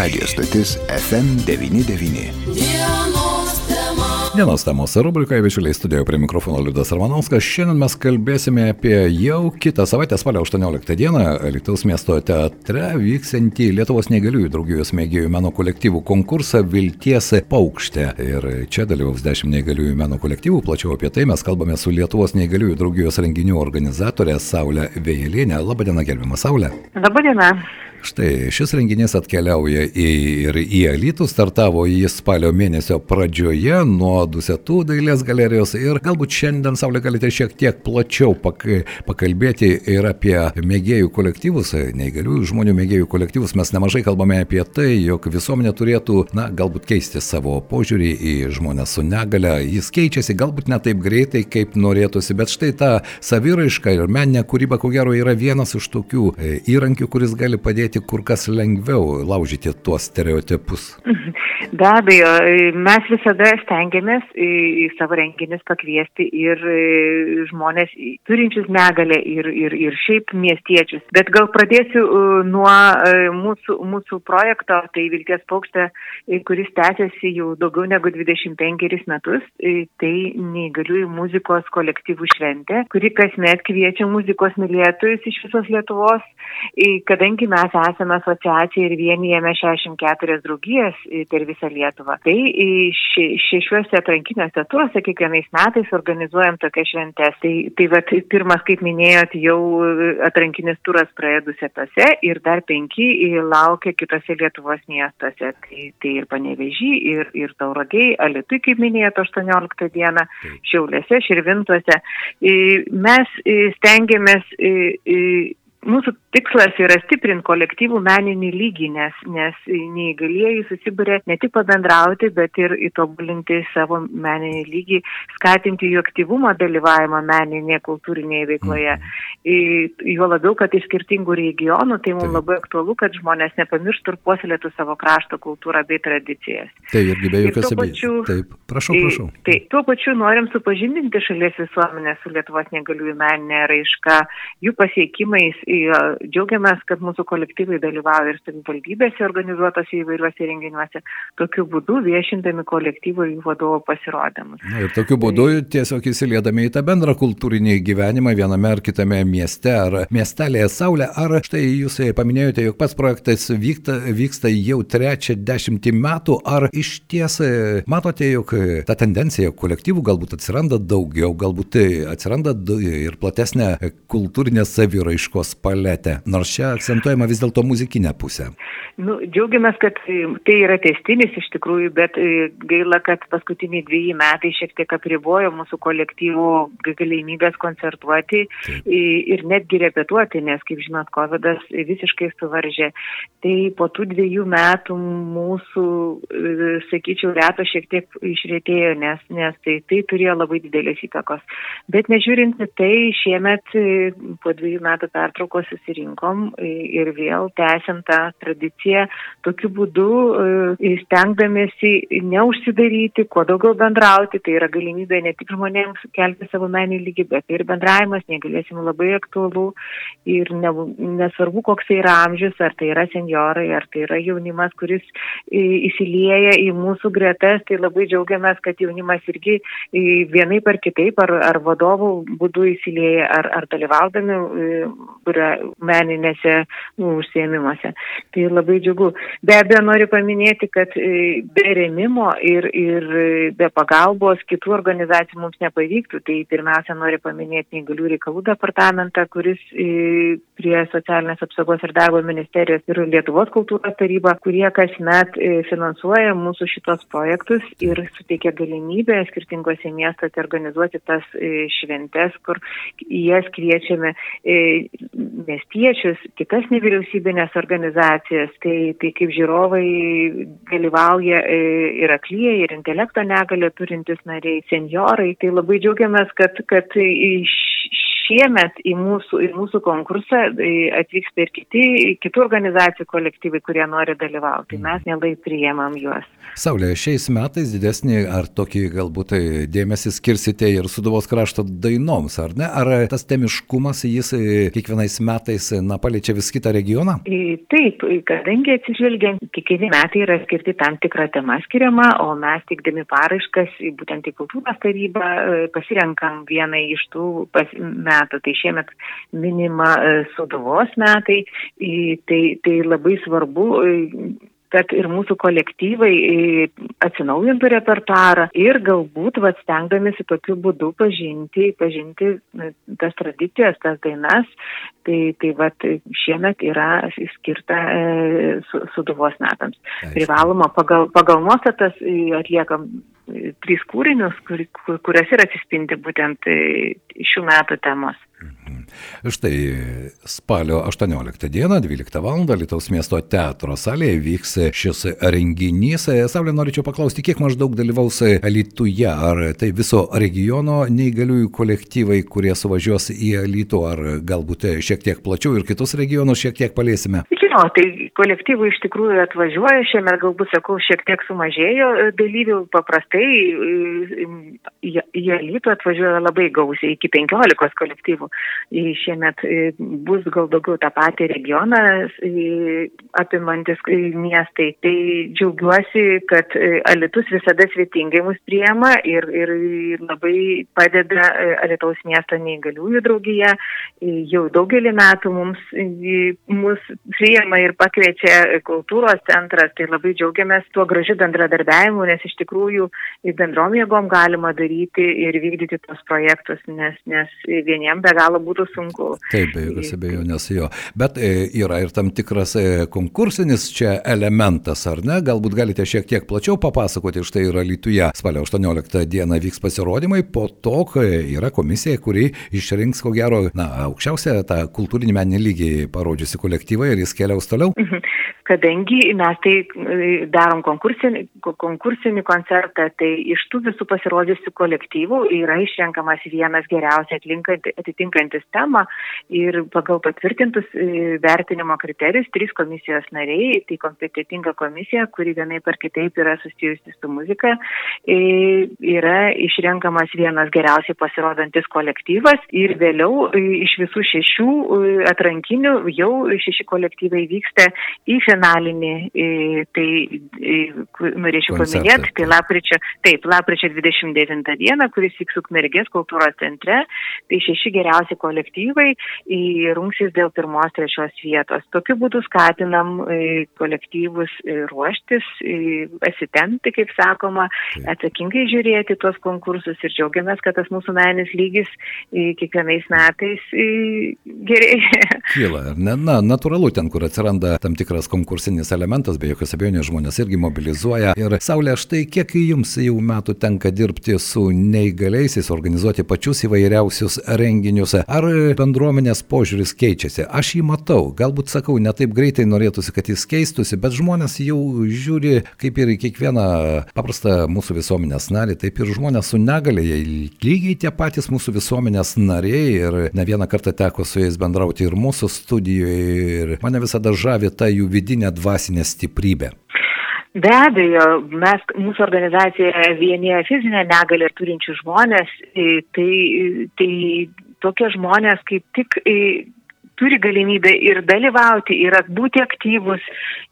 Radio stotis FM99. Dienos temos rubrikoje bičiuliai studijoje prie mikrofono Liudas Armanovskas. Šiandien mes kalbėsime apie jau kitą savaitę, spalio 18 dieną, Lietuvos miesto teatre vyksiantį Lietuvos neįgaliųjų draugijos mėgėjų meno kolektyvų konkursą Vilties paukštė. Ir čia dalyvaus 10 neįgaliųjų meno kolektyvų. Plačiau apie tai mes kalbame su Lietuvos neįgaliųjų draugijos renginių organizatorė Saulė Vėjėlinė. Labadiena, gerbima Saulė. Labadiena. Štai šis renginys atkeliauja į, ir į Alytų, startavo jis spalio mėnesio pradžioje nuo Dusetų dailės galerijos ir galbūt šiandien, Saulė, galite šiek tiek plačiau pak, pakalbėti ir apie mėgėjų kolektyvus, neįgaliųjų žmonių mėgėjų kolektyvus. Mes nemažai kalbame apie tai, jog visuomenė turėtų, na, galbūt keisti savo požiūrį į žmonės su negale. Jis keičiasi galbūt ne taip greitai, kaip norėtųsi, bet štai ta saviraiška ir meninė kūryba, ko gero, yra vienas iš tokių e, įrankių, kuris gali padėti padėti kur kas lengviau laužyti tuos stereotipus. Be abejo, mes visada stengiamės į savo renginius pakviesti ir žmonės turinčius negalę ir, ir, ir šiaip miestiečius. Bet gal pradėsiu nuo mūsų, mūsų projekto, tai Vilties paukštė, kuris tęsiasi jau daugiau negu 25 metus. Tai neįgaliųjų muzikos kolektyvų šventė, kuri kasmet kviečia muzikos mylėtojus iš visos Lietuvos, kadangi mes esame asociacija ir vienijame 64 draugijas per visą Lietuvą. Tai ši, šešiuose atrankiniuose tuose kiekvienais metais organizuojam tokias šventes. Tai, tai va, pirmas, kaip minėjot, jau atrankinis turas praėjo dusetose ir dar penki laukia kitose Lietuvos miestuose. Tai, tai ir Panevežį, ir, ir Tauragiai, Alitui, kaip minėjot, 18 dieną, Šiaulėse, Širvintuose. Mes stengiamės mūsų tikslas yra stiprinti kolektyvų meninį lygį, nes, nes neįgalieji susibūrė ne tik pabendrauti, bet ir įtobulinti savo meninį lygį, skatinti jų aktyvumą dalyvavimą meninėje kultūrinėje veikloje. Mhm. Jo labiau, kad iš skirtingų regionų, tai mums labai aktualu, kad žmonės nepamirštų ir puoselėtų savo krašto kultūrą bei tradicijas. Tai irgi be jokios abejonės. Taip, prašau, prašau. Tai tuo pačiu norim supažindinti šalies visuomenę su Lietuvos negaliųjų meninė raiška, jų pasiekimais džiaugiamės, kad mūsų kolektyvai dalyvauja ir savivaldybėse organizuotose įvairiuose renginiuose, tokiu būdu viešindami kolektyvo jų vadovo pasirodymus. Na, ir tokiu būdu tiesiog įsiliedami į tą bendrą kultūrinį gyvenimą viename ar kitame mieste ar miestelėje Saulė. Ar štai jūs paminėjote, jog pats projektas vyksta, vyksta jau trečią dešimtį metų, ar iš ties matote, jog ta tendencija kolektyvų galbūt atsiranda daugiau, galbūt atsiranda ir platesnė kultūrinė saviraiškos paletę, nors čia akcentuojama vis dėlto muzikinė pusė. Nu, džiaugiamės, kad tai yra testinis iš tikrųjų, bet e, gaila, kad paskutiniai dviejai metai šiek tiek apribojo mūsų kolektyvų galimybės koncertuoti Taip. ir netgi repetuoti, nes, kaip žinot, COVID visiškai suvaržė. Tai po tų dviejų metų mūsų, e, sakyčiau, reto šiek tiek išrėtėjo, nes, nes tai, tai turėjo labai didelės įtakos. Bet nežiūrint tai, šiemet e, po dviejų metų pertraukos laiko susirinkom ir vėl tęsiam tą tradiciją. Tokiu būdu įstengdamėsi neužsidaryti, kuo daugiau bendrauti, tai yra galimybė ne tik žmonėms kelti savo menį lygį, bet ir bendravimas, negalėsim labai aktualu. Ir ne, nesvarbu, koks tai yra amžius, ar tai yra seniorai, ar tai yra jaunimas, kuris įsilieja į mūsų gretas, tai labai džiaugiamės, kad jaunimas irgi vienaip ar kitaip, ar, ar vadovų būdų įsilieja, ar, ar dalyvaudami meninėse nu, užsiemimuose. Tai labai džiugu. Be abejo, noriu paminėti, kad e, be remimo ir, ir be pagalbos kitų organizacijų mums nepavyktų. Tai pirmiausia, noriu paminėti neįgalių reikalų departamentą, kuris e, prie socialinės apsaugos ir darbo ministerijos ir Lietuvos kultūros taryba, kurie kasmet e, finansuoja mūsų šitos projektus ir suteikia galimybę skirtingose miestuose organizuoti tas šventes, kur jas kviečiame miestiečius, kitas nevyriausybinės organizacijas, tai, tai kaip žiūrovai dalyvauja e, ir aklyje, ir intelekto negalę turintis nariai, seniorai. Tai labai džiaugiamės, kad, kad iš šiemet į mūsų, į mūsų konkursą atvyksta ir kiti, kitų organizacijų kolektyvai, kurie nori dalyvauti. Tai mes mielai priemam juos. Saulė, šiais metais didesnį ar tokį galbūt dėmesį skirsite ir Suduvos krašto dainoms, ar ne? Ar tas temiškumas jis kiekvienais metais, na, paliečia vis kitą regioną? Taip, kadangi atsižvelgiant, kiekvieni metai yra skirti tam tikrą temą skiriamą, o mes teikdami paraiškas, būtent į kultūros tarybą, pasirenkam vieną iš tų metų. Tai šiemet minima Suduvos metai, tai, tai labai svarbu kad ir mūsų kolektyvai e, atsinaujintų repertuarą ir galbūt vat, stengdamėsi tokiu būdu pažinti, pažinti tas tradicijas, tas dainas. Tai, tai vat, šiemet yra skirta e, Suduvos metams. Privaloma pagal, pagal nuostatas e, atliekam e, trys kūrinius, kur, kur, kurias ir atsispindi būtent šių metų temos. Štai spalio 18 dieną, 12 val. Lietuvos miesto teatro salėje vyks šis renginys. Saulė, norėčiau paklausti, kiek maždaug dalyvaus Lietuvoje, ar tai viso regiono neįgaliųjų kolektyvai, kurie suvažiuos į Lietų, ar galbūt šiek tiek plačiau ir kitus regionus šiek tiek palėsime? Jo, tai kolektyvų iš tikrųjų atvažiuoja, šiemet galbūt, sakau, šiek tiek sumažėjo dalyvių, paprastai į Lietų atvažiuoja labai gausiai, iki 15 kolektyvų šiemet e, bus gal daugiau tą patį regioną e, apimantis e, miestai. Tai džiaugiuosi, kad Alitus visada svetingai mus priema ir, ir labai padeda Alitaus miesto neįgaliųjų draugija. Jau daugelį metų mums mus priema ir pakviečia kultūros centras, tai labai džiaugiamės tuo gražiu bendradarbiavimu, nes iš tikrųjų bendrom jėgom galima daryti ir vykdyti tos projektus, nes, nes vieniem be galo būtų sunku. Taip, be jokios abejonės jo. Bet e, yra ir tam tikras e, konkursinis čia elementas, ar ne? Galbūt galite šiek tiek plačiau papasakoti, štai yra Lietuja spalio 18 dieną vyks pasirodymai, po to, yra komisija, kuri išrinks, ko gero, na, aukščiausią tą kultūrinį meninį lygį parodžiusi kolektyvą ir jis keliaus toliau. Mhm. Kadangi mes tai e, darom konkursinį, konkursinį koncertą, tai iš tų visų pasirodžiusių kolektyvų yra išrenkamas vienas geriausiai atitinkantis temą ir pagal patvirtintus e, vertinimo kriterijus trys komisijos nariai, tai kompetitinga komisija, kuri vienaip ar kitaip yra susijusi su muzika, e, yra išrenkamas vienas geriausiai pasirodantis kolektyvas ir vėliau iš visų šešių atrankinių jau šeši kolektyvai vyksta į finalinį, tai norėčiau paminėti, tai lapkričio, taip, lapkričio 29 dieną, kuris vyks Ukmergės kultūros centre, tai šeši geriausi kolektyvai rungsis dėl pirmos, trečios vietos. Tokiu būdu skatinam e, kolektyvus e, ruoštis, e, asitempti, kaip sakoma, atsakingai žiūrėti tuos konkursus ir džiaugiamės, kad tas mūsų meninis lygis kiekvienais metais gerėja. Kyla, ne, na, natūralu ten, kur atsiranda tam tikras konkursinis elementas, be jokios abejonės žmonės irgi mobilizuoja. Ir Saulė, štai kiek jums jau metų tenka dirbti su neįgaliaisiais, organizuoti pačius įvairiausius renginius. Ar bendruomenės požiūris keičiasi. Aš jį matau, galbūt sakau, ne taip greitai norėtųsi, kad jis keistųsi, bet žmonės jau žiūri kaip ir į kiekvieną paprastą mūsų visuomenės narį, taip ir žmonės su negalė, jie lygiai tie patys mūsų visuomenės nariai ir ne vieną kartą teko su jais bendrauti ir mūsų studijoje ir mane visada žavi ta jų vidinė dvasinė stiprybė. Be abejo, mes, mūsų organizacija vienyje fizinę negalę turinčių žmonės, tai, tai tokie žmonės kaip tik e, turi galimybę ir dalyvauti, ir būti aktyvus,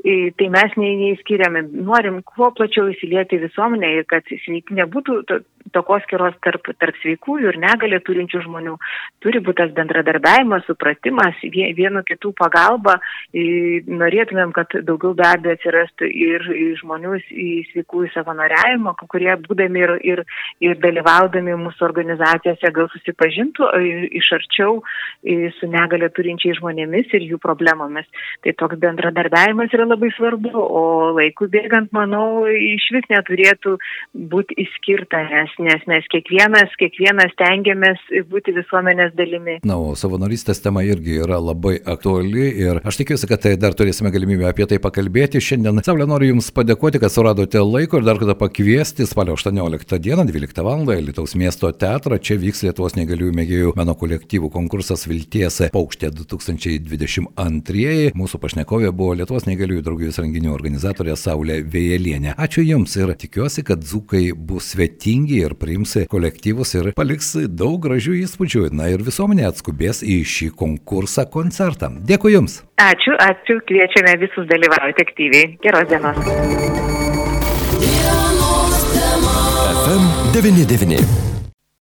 tai mes neįskiriame. Norim kuo plačiau įsilieti visuomenę ir kad nebūtų tokos skiros tarp, tarp sveikųjų ir negalė turinčių žmonių. Turi būti tas bendradarbiavimas, supratimas, vienu kitų pagalba. Norėtumėm, kad daugiau be abejo atsirastų ir žmonių sveikųjų savanoriavimo, kurie būdami ir, ir, ir dalyvaudami mūsų organizacijose gal susipažintų iš arčiau su negalė turinčių turinčiai žmonėmis ir jų problemomis. Tai toks bendradarbiavimas yra labai svarbu, o laikų bėgant, manau, iš vis neturėtų būti įskirta, nes, nes mes kiekvienas, kiekvienas tengiamės būti visuomenės dalimi. Na, o savanorystės tema irgi yra labai aktuali ir aš tikiuosi, kad tai dar turėsime galimybę apie tai pakalbėti. Šiandien, Saulė, noriu Jums padėkoti, kad suradote laiko ir dar kartą pakviesti spalio 18 dieną, 12 val. Lietuvos miesto teatrą. Čia vyks Lietuvos negaliųjų mėgėjų meno kolektyvų konkursas Vilties paukštė 2022. Mūsų pašnekovė buvo Lietuvos negaliųjų draugijos renginių organizatorė Saulė Vėjelienė. Ačiū Jums ir tikiuosi, kad Zukai bus svetingi ir priims kolektyvus ir paliks daug gražių įspūdžių. Na ir visuomenė atskubės į šį konkursą koncertą. Dėkui Jums. Ačiū, ačiū, kviečiame visus dalyvauti aktyviai. Geros dienos. FM 99.